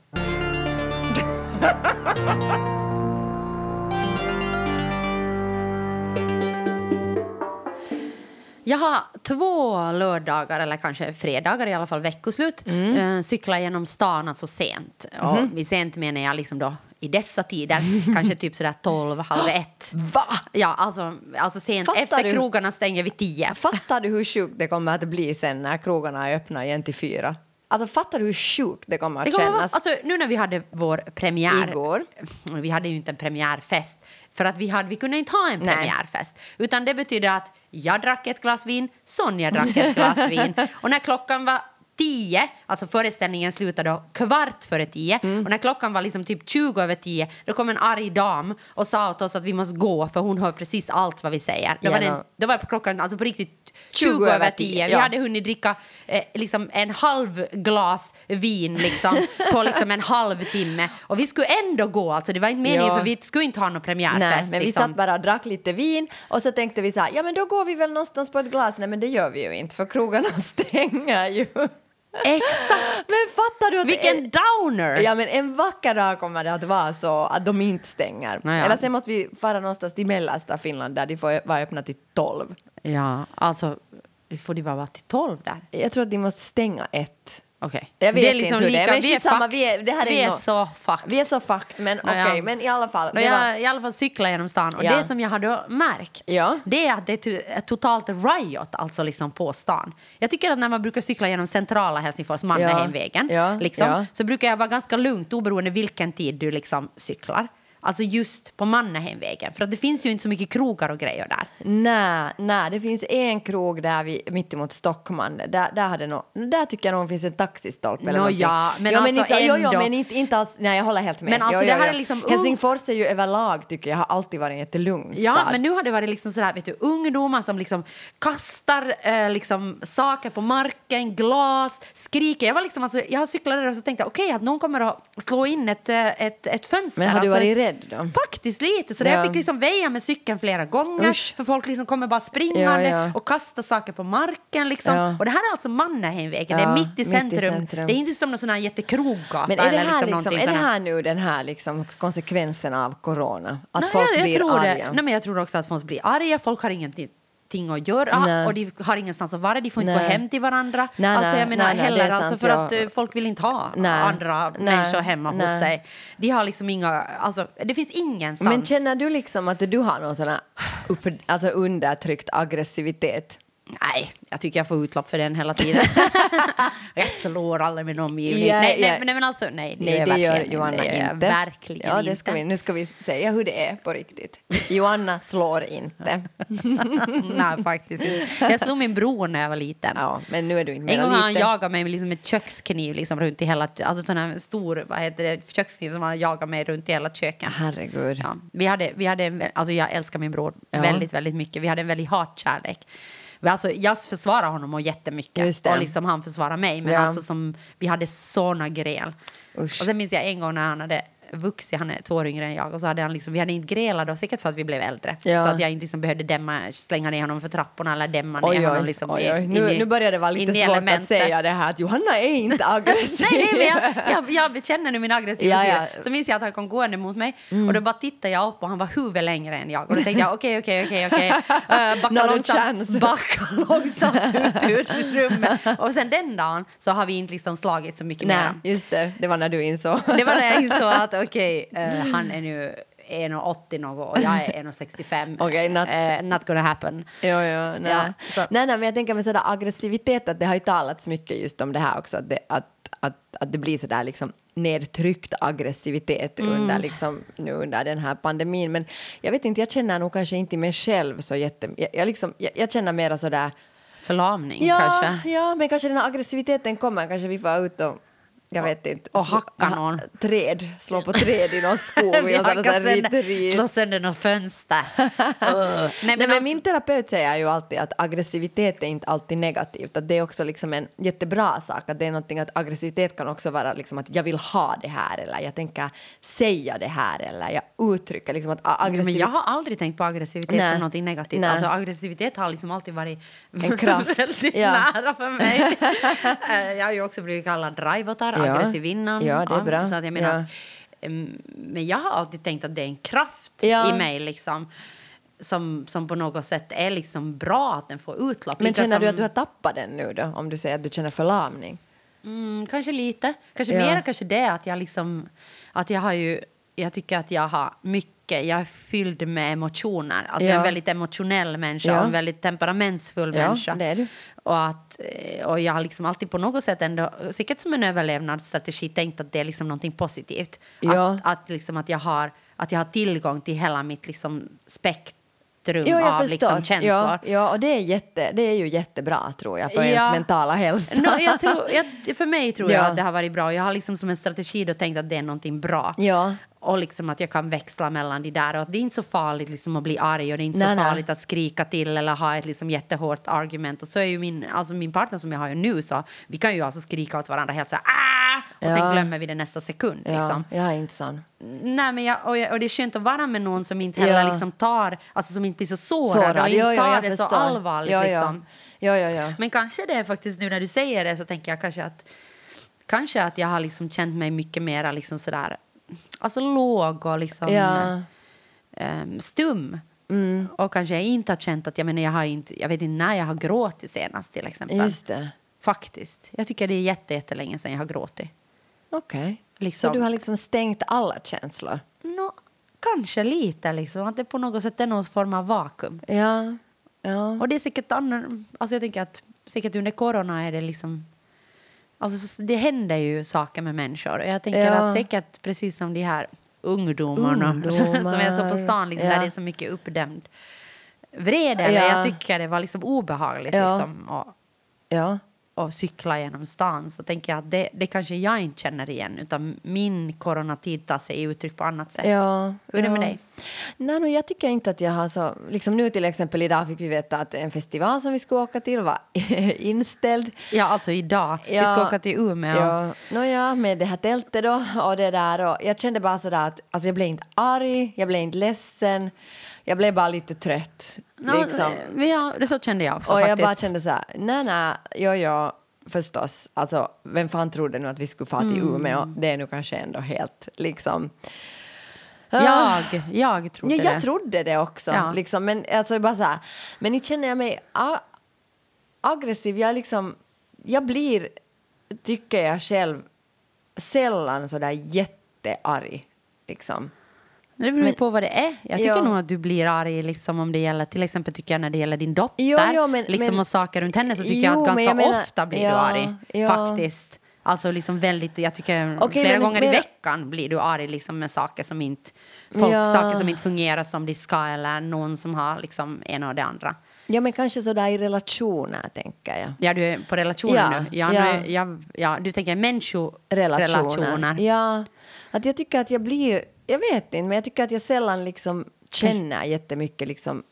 Jag har två lördagar, eller kanske fredagar i alla fall, veckoslut, Mm. eh, cykla genom stan alltså sent. Mhm. Och vid sent menar jag liksom då i dessa tider, kanske typ sådär tolv, halv ett. Va? Ja, alltså, alltså sent Fattar efter du? krogarna stänger vid tio. Fattar du hur sjukt det kommer att bli sen när krogarna är öppna igen till fyra? Alltså fattar du hur sjukt det kommer att Det kommer vara, kännas? alltså, nu när vi hade vår premiär... Igår. Vi hade ju inte en premiärfest, för att vi, hade, vi kunde inte ha en Nej. premiärfest. Utan det betyder att jag drack ett glas vin, Sonja drack ett glas vin. Och när klockan var tio, alltså föreställningen slutade kvart före tio, Mm. och när klockan var liksom typ 20 över tio, då kom en arg dam och sa åt oss att vi måste gå för hon hör precis allt vad vi säger. Då, var, den, då var klockan alltså på riktigt 20, 20 över över 10. 10, Vi ja. hade hunnit dricka eh, liksom en halv glas vin liksom, på liksom en halvtimme. Och vi skulle ändå gå, alltså det var inte meningen Ja. för vi skulle inte ha någon premiärfest. Nej, men vi liksom. satt bara och drack lite vin och så tänkte vi så här, ja men då går vi väl någonstans på ett glas. Nej men det gör vi ju inte för krogarna stänger ju. Exakt! Men fattar du att Vilken en, downer! ja, men en vacker dag kommer det att vara så att de inte stänger. Naja. Eller sen måste vi fara någonstans till mellersta Finland där de får vara öppna till tolv. Ja, alltså får de bara vara till tolv där? Jag tror att de måste stänga ett. Okej. Jag vet Det är liksom inte hur det är, lika- men vi är skitsamma, fucked. vi är, det här är Vi är nå- så fucked. Vi är så fucked, men okej, Nåja. men i alla fall. Det var- jag i alla fall cyklar genom stan och Ja. det som jag hade märkt Ja. det är att det är totalt riot alltså liksom på stan. Jag tycker att när man brukar cykla genom centrala Helsingfors, Mannerheimvägen, Ja. liksom, Ja. så brukar jag vara ganska lugnt oberoende vilken tid du liksom cyklar. Alltså just på Mannerheimvägen, för att det finns ju inte så mycket krogar och grejer där. Nej, nej, det finns en krog där vi, mittemot Stockman. Där, där, hade nå- där tycker jag nog finns en taxistolpe. eller någonting. ja, men jo, alltså inte, jo, jo, ändå. men inte, inte alls, nej jag håller helt med. Men alltså, jo, det jo, här jo. är liksom Helsingfors är ju överlag tycker jag har alltid varit en jättelugn Ja, stad. men nu har det varit liksom sådär, vet du, ungdomar som liksom kastar eh, liksom saker på marken, glas, skriker. Jag, var liksom, alltså, jag cyklade där och så tänkte okej att någon kommer att slå in ett, eh, ett, ett fönster. Men har du alltså, varit rädd då? Faktiskt lite. Så Ja. jag fick liksom väja med cykeln flera gånger. Usch. För folk liksom kommer bara springande Ja, ja. och kastar saker på marken. Liksom. Och det här är alltså Mannerheimvägen. Det är mitt i, mitt i centrum. Det är inte som någon sån här jättekroggata. Men är det eller här, liksom liksom, någonting är det här nu den här liksom konsekvensen av corona? Att Nej, folk jag, jag blir tror arga? Det. Nej, men jag tror också att folk blir arga. Folk har ingenting att göra Nej. och de har ingenstans att vara. De får inte Nej. gå hem till varandra. Nej, alltså, jag menar heller, är alltså, sant, för ja. att eh, folk vill inte ha andra människor hemma hos sig. De har liksom inga, alltså, det finns ingenstans. Men känner du liksom att du har någon sån här upp, alltså undertryckt aggressivitet? Nej, jag tycker jag får utlopp för den hela tiden. jag slår alla i min omgivning. Ja, nej, ja. nej, nej, men alltså nej. Det Nej, gör det gör Johanna det gör inte. Verkligen ja, det ska inte. vi, nu ska vi säga hur det är på riktigt. Johanna slår inte. nej, faktiskt. Jag slog min bror när jag var liten. Ja, men nu är du inte En gång har han jagat mig med liksom ett kökskniv liksom runt i hela... Alltså sån här stor vad heter det, kökskniv som han jagat mig runt i hela köket. Herregud. Ja, vi hade, vi hade en, alltså jag älskar min bror Ja. väldigt, väldigt mycket. Vi hade en väldigt hatkärlek. Alltså, jag försvarar honom och jättemycket och liksom han försvarar mig. Men Ja. alltså som, vi hade såna gräl. Usch. Och sen minns jag en gång när han hade vuxit, han är två år yngre än jag, och så hade han liksom, vi hade inte grälat då, säkert för att vi blev äldre. Ja. Så att jag inte liksom behövde dämma, slänga ner honom för trapporna eller dämma ner Oj, honom liksom oj, i- oj. in Nu, i- nu börjar det vara lite i svårt elementet. att säga det här att Johanna är inte aggressiv. Nej, nej, men jag, jag, jag bekänner nu min aggressiva Ja, ja. Mm. Så minns jag att han kom gående mot mig och då bara tittade jag upp och han var huvudet längre än jag. Och då tänkte jag okej, okej, okej, okej. Eh, Backa långsamt, backa långsamt ut ur rummet. Och sen den dagen så har vi inte liksom slagit så mycket Nej, mer. just det. Det var när du insåg. Det var när jag insåg att okej, eh, han är nu 1,80 något och jag är 1,65. Okej, not- Eh, not gonna happen. Jo, jo, nej. Ja, så- nej, nej, men jag tänker med sådär aggressivitet, att det har ju talats mycket just om det här också, att det, att, att, att det blir sådär liksom nedtryckt aggressivitet Mm. under, liksom, nu under den här pandemin. Men jag vet inte, jag känner nog kanske inte mig själv så jätte... Jag, jag, liksom, jag, jag känner mera sådär... Förlamning Ja, kanske. ja, men kanske den här aggressiviteten kommer, kanske vi får ut och jag vet inte. och hacka ha- någon. Träd, slå på träd i någon skog. Sönder, slå sönder något fönster. Uh. Nej, Nej, men alltså- min terapeut säger ju alltid att aggressivitet är inte alltid negativt. Att det är också liksom en jättebra sak. Att det är någonting att aggressivitet kan också vara liksom att jag vill ha det här eller jag tänker säga det här eller jag uttrycker liksom att a- Men aggressivitet... jag har aldrig tänkt på aggressivitet Nej. som något negativt. Nej. Alltså, aggressivitet har liksom alltid varit En kraft. väldigt Ja. nära för mig. Eh, jag har ju också blivit kallad drivotar, Ja. aggressivinnan. Ja, det är bra. Så att jag menar att, men jag har alltid tänkt att det är en kraft i mig liksom, som, som på något sätt är liksom bra att den får utlopp. Men känner du som- att du har tappat den nu då? Om du säger att du känner förlamning? Mm, kanske lite. Kanske Ja. mer kanske det att jag liksom... Att jag har ju... Jag tycker att jag har mycket... Jag är fylld med emotioner. Alltså Jag är Ja. en väldigt emotionell människa Ja. och en väldigt temperamentsfull Ja, människa. det är du. Och, att, eh, och jag har liksom alltid på något sätt ändå, säkert som en överlevnadsstrategi, tänkt att det är liksom någonting positivt. Ja. Att, att, liksom att, jag har, att jag har tillgång till hela mitt liksom spektrum Jo, jag av förstår. liksom känslor. Ja, ja, och det är, jätte, det är ju jättebra tror jag för ens Ja. mentala hälsa. No, jag tror, jag, för mig tror jag Ja. att det har varit bra. Jag har liksom som en strategi då tänkt att det är någonting bra. Ja. Och liksom att jag kan växla mellan de där. Och att det är inte så farligt liksom att bli arg och det är inte Nej, så nej. farligt att skrika till eller ha ett liksom jättehårt argument. Och så är ju min, alltså min partner som jag har nu så vi kan ju alltså skrika åt varandra helt så här ah! Och sen Ja. glömmer vi det nästa sekund. ja, Liksom. jag är inte sån. Nej, men jag, och, jag, och det är skönt att vara med någon som inte heller Ja. liksom tar, alltså som inte blir så sårad, Sårad. och inte jo, tar det så allvarligt. Ja, ja. Liksom. Ja, ja, ja. Men kanske det är faktiskt nu när du säger det så tänker jag kanske att kanske att jag har liksom känt mig mycket mer liksom sådär alltså låg och liksom Ja. ehm, stum. Och kanske jag inte har känt att jag menar jag har inte jag vet inte när jag har gråtit senast till exempel. Just det. Faktiskt. Jag tycker det är jätte, jättelänge sedan jag har gråtit. Okej. Liksom. Så du har liksom stängt alla känslor? Nå, kanske lite, liksom. Att det på något sätt är någon form av vakuum. Ja. ja. Och det är säkert annan, alltså jag tänker att säkert under corona är det liksom Alltså, så- det händer ju saker med människor. Och jag tänker Ja. att säkert precis som de här ungdomarna som, som jag såg på stan, liksom, Ja. där det är så mycket uppdämd vrede. Ja. Jag tycker det var liksom obehagligt liksom, att, ja. Att cykla genom stan. Så tänker jag att det, det kanske jag inte känner igen. Utan min coronatid tar sig uttryck på annat sätt. Ja, Hur är det med ja. dig? Nej, no, jag tycker inte att jag har så... Liksom nu till exempel idag fick vi veta att en festival som vi skulle åka till var inställd. Ja, alltså idag. Vi ska Ja. åka till Umeå. Ja, no, ja, med det här tältet då och det där. Och jag kände bara sådär att alltså jag blev inte arg, jag blev inte ledsen. Jag blev bara lite trött. Nå, liksom. eh, ja, det så kände jag också och jag faktiskt. bara kände så här, nej, nej, jo, förstås. Alltså, vem fan trodde nu att vi skulle få till Mm. Umeå? Det är nu kanske ändå helt liksom... Jag, jag trodde Ja, jag det. trodde det också. Ja. Liksom, men alltså bara så här, men inte känner jag mig aggressiv. Jag, liksom, jag blir, tycker jag själv, sällan så där jättearg. Liksom. Det beror Men- på vad det är. Jag tycker Ja. nog att du blir arg liksom, om det gäller, till exempel tycker jag när det gäller din dotter. Jo, jo, men- liksom, men- och saker runt henne så tycker Jo, jag att ganska jag menar- ofta blir ja, du arg. ja. Faktiskt. Alltså liksom väldigt, jag tycker Okej, flera men- gånger i men- veckan blir du arg liksom, med saker som inte, folk, Ja. saker som inte fungerar som de ska eller någon som har liksom en och det andra. Ja, men kanske så där i relationer, tänker jag. Ja, du är på relationer Ja, nu. Ja, ja. Nu, ja, ja, du tänker människorelationer. Relationer. Ja, att jag tycker att jag blir, jag vet inte, men jag tycker att jag sällan liksom känner jättemycket liksom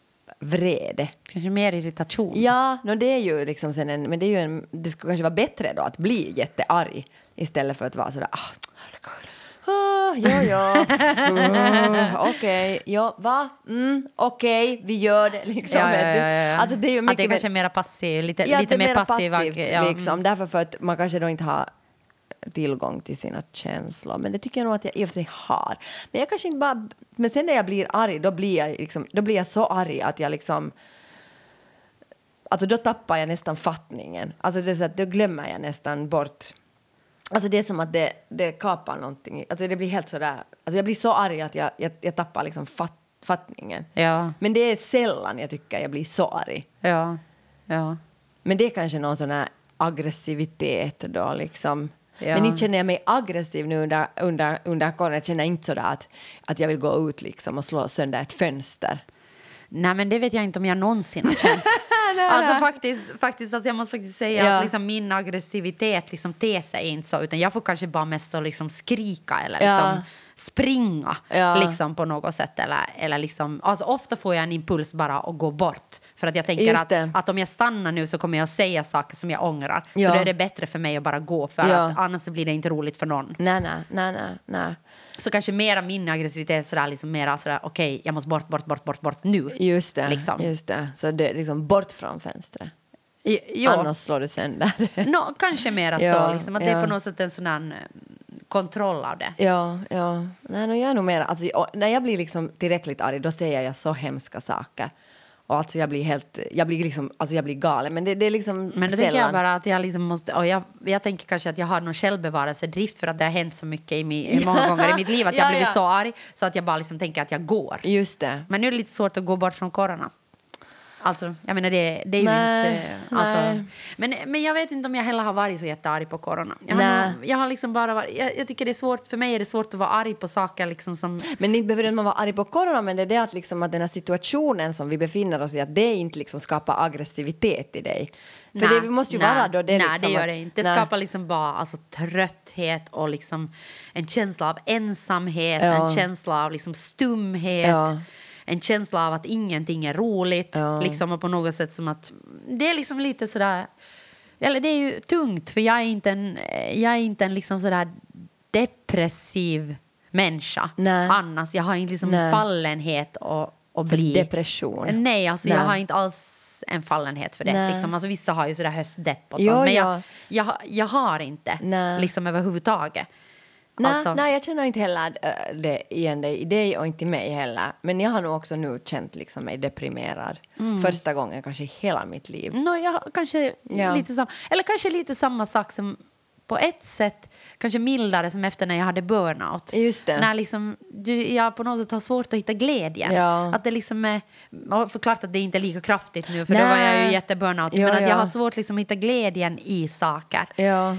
vrede. Kanske mer irritation. Ja, no, det är ju liksom sen en, men det är ju en, det skulle kanske vara bättre då att bli jättearg istället för att vara sådär, ah, herregud. Ah, ja, ja, uh, okej, ja, va, mm, okej, vi gör det liksom. Ja, ja, ja. Alltså, det är ju att mycket det är kanske är mer- mer passiv, lite, lite mer passiv. passivt, mm. liksom, därför för att man kanske då inte har tillgång till sina känslor. Men det tycker jag nog att jag i och för sig har. Men jag kanske inte bara... Men sen när jag blir arg, då blir jag, liksom, då blir jag så arg att jag liksom... Alltså då tappar jag nästan fattningen. Alltså det är så att då glömmer jag nästan bort... Alltså det är som att det, det kapar någonting. Alltså det blir helt sådär... Alltså jag blir så arg att jag, jag, jag tappar liksom fatt, fattningen. Ja, Men det är sällan jag tycker jag blir så arg. ja, ja. Men det är kanske någon sån här aggressivitet då liksom. Ja. Men inte känner jag mig aggressiv nu under, under, under corona. Jag känner inte sådär att, att jag vill gå ut liksom och slå sönder ett fönster. Nej, men det vet jag inte om jag någonsin har känt. alltså faktiskt, faktiskt alltså jag måste faktiskt säga Ja. att liksom min aggressivitet liksom ter sig inte så, utan jag får kanske bara mest att liksom skrika eller Ja. liksom springa Ja. liksom på något sätt. Eller, eller liksom, alltså ofta får jag en impuls bara att gå bort. För att jag tänker att, att om jag stannar nu så kommer jag säga saker som jag ångrar. Ja. Så då är det bättre för mig att bara gå, för Ja. att annars blir det inte roligt för någon. Nej, nej, nej, nej. Så kanske mera min aggressivitet sådär, liksom mera sådär, okej, jag måste bort, bort, bort, bort, bort nu. Just det, Liksom. just det. Så det är liksom bort från fönstret. Jo. Annars slår du sönder. Nå, kanske mera Ja, så, liksom, att det är ja. på något sätt en sån där eh, kontroll av det. Ja, ja. Nej, no, jag är nog mer, alltså, när jag blir liksom tillräckligt arg då säger jag så hemska saker. Och alltså jag blir helt, jag blir liksom, alltså jag blir galen. Men det, det är liksom Men då sällan. tänker jag bara att jag liksom måste, och jag, jag tänker kanske att jag har någon självbevarelsedrift för att det har hänt så mycket i mi, många gånger i mitt liv att jag Ja, blivit ja. så arg så att jag bara liksom tänker att jag går. Just det. Men nu är det lite svårt att gå bort från corona. Alltså, jag menar det, det är ju Nej, inte... Alltså, nej. men, men jag vet inte om jag heller har varit så jättearg på corona. Jag har, jag har liksom bara varit, jag, jag tycker det är svårt, för mig är det svårt att vara arg på saker liksom som... Men inte behöver man vara arg på corona, men det är det att, liksom, att den här situationen som vi befinner oss i, att det inte liksom skapar aggressivitet i dig. För Nej, det måste ju nej, vara då det Nej, liksom det gör det inte. Det skapar liksom bara alltså, trötthet och liksom en känsla av ensamhet, Ja. en känsla av liksom stumhet. Ja. En känsla av att ingenting är roligt. Ja. Liksom, och på något sätt som att... Det är liksom lite sådär... Eller det är ju tungt, för jag är inte en, jag är inte en liksom sådär depressiv människa. Nej. Annars. Jag har inte liksom Nej. fallenhet att, att bli... depression. Nej, alltså Nej. jag har inte alls en fallenhet för det. Nej. Liksom, alltså, vissa har ju sådär höstdepp och Jo, sånt, men ja. jag, jag, jag har inte Nej. liksom överhuvudtaget. Nej, Alltså- nej, jag känner inte heller äh, det igen dig i dig och inte mig heller. Men jag har nog också nu känt liksom mig deprimerad. Mm. Första gången kanske i hela mitt liv. No, jag kanske Ja. lite samma, eller kanske lite samma sak som på ett sätt kanske mildare som efter när jag hade burnout. Just det. När liksom, jag på något sätt har svårt att hitta glädjen. Ja. Att det liksom är, förklart att det inte är lika kraftigt nu för då var jag ju Nej. jätteburnout. Ja, men att ja. jag har svårt liksom att hitta glädjen i saker. Ja.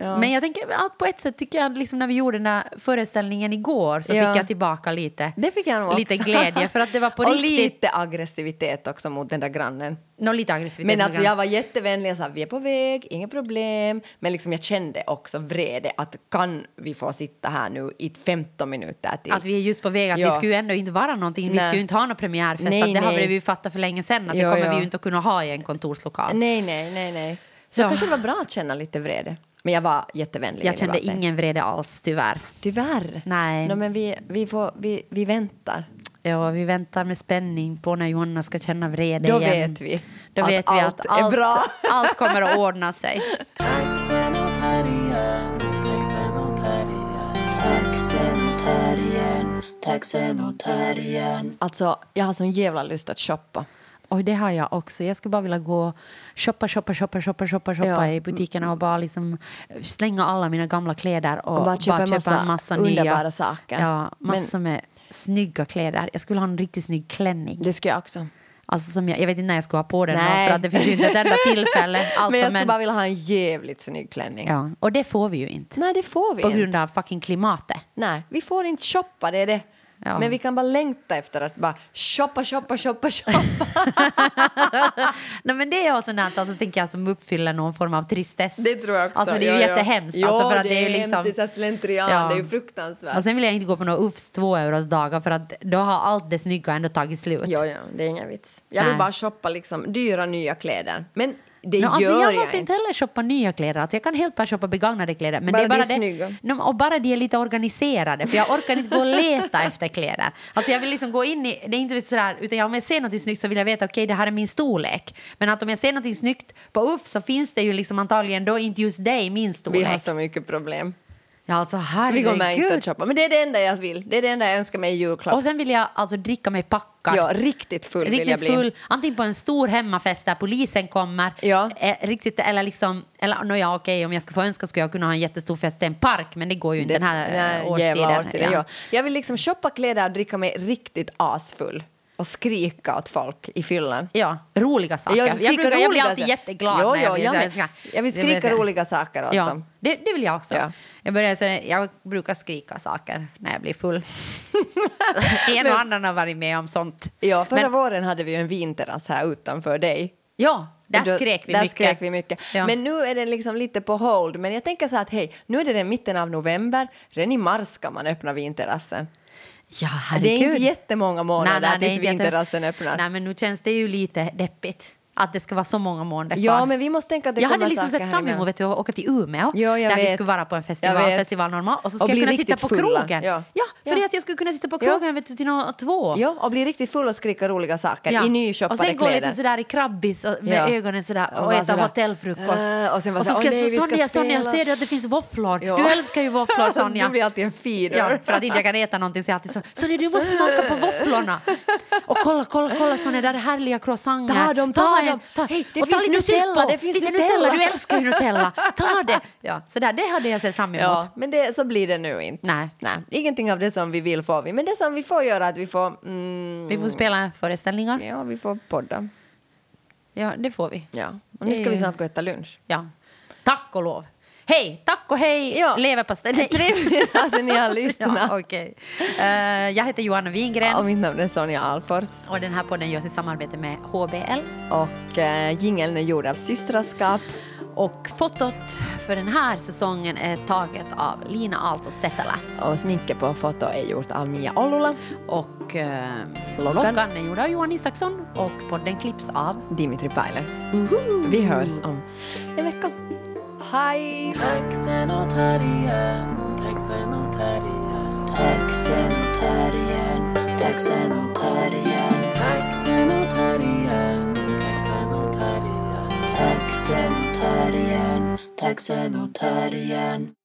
Ja. Men jag tänker att på ett sätt tycker jag liksom när vi gjorde den där föreställningen igår så Ja. fick jag tillbaka lite, Det fick jag nog lite också. glädje för att det var på och riktigt. lite aggressivitet också mot den där grannen. Nå, lite aggressivitet. Men alltså jag var jättevänlig och sa vi är på väg, inga problem. Men liksom jag kände också vrede att kan vi få sitta här nu i 15 minuter till? Att vi är just på väg, att Ja. vi skulle ändå inte vara någonting, vi Nej. skulle ju inte ha någon premiärfest, Nej, att det har vi ju fattat för länge sedan, att Jo, det kommer ja. vi ju inte att kunna ha i en kontorslokal. Nej, nej, nej, nej. Så Ja. kanske det var bra att känna lite vrede. Men jag var jättevänlig. Jag kände ingen vrede alls, tyvärr. Tyvärr. Nej. No, men vi, vi, får, vi, vi väntar. Ja, vi väntar med spänning på när Johanna ska känna vrede Då igen. vet vi Då att vet vi allt att är allt, bra. allt kommer att ordna sig. Alltså, jag har sån jävla lust att shoppa. Oj, det har jag också. Jag skulle bara vilja gå shoppa, shoppa, shoppa, shoppa, shoppa, shoppa Ja. i butikerna och bara liksom slänga alla mina gamla kläder och, Och bara köpa en massa underbara nya. saker. Ja, Men- massor med snygga kläder. Jag skulle ha en riktigt snygg klänning. Det ska jag också. Alltså som jag, jag vet inte när jag ska ha på den Nej. för att det finns ju inte ett enda tillfälle. Alltså, men jag skulle bara vilja ha en jävligt snygg klänning. ja, och det får vi ju inte. Nej, det får vi På inte. grund av fucking klimatet. Nej, vi får inte shoppa, det är det. Ja. Men vi kan bara längta efter att bara shoppa, shoppa, shoppa, shoppa. Nej, men det är också något alltså, tänker jag, som uppfyller någon form av tristess. Det tror jag också. Alltså, det är ju Ja, jättehemskt. Ja, alltså, för att det, det är ju liksom... det är slentrian, Ja. det är ju fruktansvärt. Och sen vill jag inte gå på några UFS två euros dagar för att då har allt det snygga ändå tagit slut. Ja, ja, det är ingen vits. Jag vill Nej. bara shoppa liksom dyra nya kläder. Men det No, gör alltså, jag jag, måste inte heller shoppa nya kläder. Alltså, jag kan helt bara shoppa begagnade kläder. Men Bara det är bara de är det, snygga. No, och bara de är lite organiserade. För jag orkar inte gå och leta efter kläder. Alltså, jag vill liksom gå in i... Det är inte sådär, utan om jag ser något snyggt så vill jag veta okej det här är min storlek. Men att om jag ser något snyggt på UF så finns det ju liksom antagligen då inte just det i min Vi storlek. har så mycket problem. Ja, alltså Vi går med inte herregud. att shoppa. Men det är det enda jag vill. Det är det enda jag önskar mig i julklapp. Och sen vill jag alltså dricka mig packad. Ja, riktigt full vill jag Riktigt bli. full, antingen på en stor hemmafest där polisen kommer, Ja. eh, riktigt, eller liksom, eller no, ja, okej, om jag ska få önska skulle jag kunna ha en jättestor fest i en park, men det går ju inte den här nej, eh, årstiden. jävla årstiden ja. ja. Jag vill liksom shoppa kläder och dricka mig riktigt asfull. Och skrika åt folk i fyllan. Ja, roliga saker. Jag, Jag, brukar, jag blir alltid saker. jätteglad Jo, när jag jo, blir jag, så här- jag vill blir skrika roliga saker åt Ja, dem. det, det vill jag också. Ja. Jag, börjar, så, jag brukar skrika saker när jag blir full. en och annan har varit med om sånt. Ja, förra Men- våren hade vi en vinterrass här utanför dig. Ja, där då- skrek vi där mycket. Skrek vi mycket. Ja. Men nu är det liksom lite på hold. Men jag tänker så att hej, nu är det den mitten av november. Redan i mars ska man öppna vinterrassen. Ja, Det är inte jättemånga månader det är tills vinterrassen öppnar. Nej, men nu känns det ju lite deppigt att det ska vara så många månader Ja, kvar. men vi måste tänka att det jag hade liksom sett fram emot att åka till Umeå Ja, där vi vet. skulle vara på en festival, festival normal och så Och ska jag kunna sitta på fulla. krogen. Ja. för Ja. att jag skulle kunna sitta på Ja. krogen vet du, till nå- två. Ja, och bli riktigt full och skrika roliga saker Ja. i nyshoppade och sen gå kläder. lite sådär i krabbis och med Ja. ögonen sådär Och och, äta sådär, hotellfrukost. äh, och sen bara så ska nej, jag vi så Sonja, Sonja, spela." ser du att det finns våfflor? Ja. Du älskar ju våfflor Sonja. Du blir alltid en feeder. Ja, för att inte jag kan äta någonting så jag alltid så Sonja du måste smaka på våfflorna. Och kolla, kolla, kolla Sonja, där är härliga croissanter. Ta dem, ta. Hej, det och ta lite Nutella, det finns lite Nutella. Du älskar ju Nutella. Ta det. Ja, så där, det hade jag sett fram emot. Ja, men det, så blir det nu inte. Nej. Nej. Ingenting av det som vi vill får vi. Men det som vi får göra är att vi får... Mm, Vi får spela föreställningar. ja, vi får podda. Ja, det får vi. Ja. Och nu ska Det- vi snart gå och äta lunch. Ja. Tack och lov. Hej, tack och hej, Ja. leverpastej. Trevligt att ni har lyssnat. Ja, okej. Eh, jag heter Johanna Wingren Och mitt namn är Sonja Alfors. och den här podden görs i samarbete med HBL. Och äh, jingeln är gjord av Systraskap. Och fotot för den här säsongen är taget av Lina Aalto Setälä. Och sminket på foto är gjort av Mia Ollula. Och eh, Loggan. loggan är gjord av Johan Isaksson och podden klipps av Dimitri Pajler. Vi hörs om en vecka. Hej! Taxen åt här igen, taxen åt här igen. Taxen åt här igen, taxen åt här igen. Taxen åt här igen, taxen åt här igen. Taxen åt här igen, taxen åt här igen.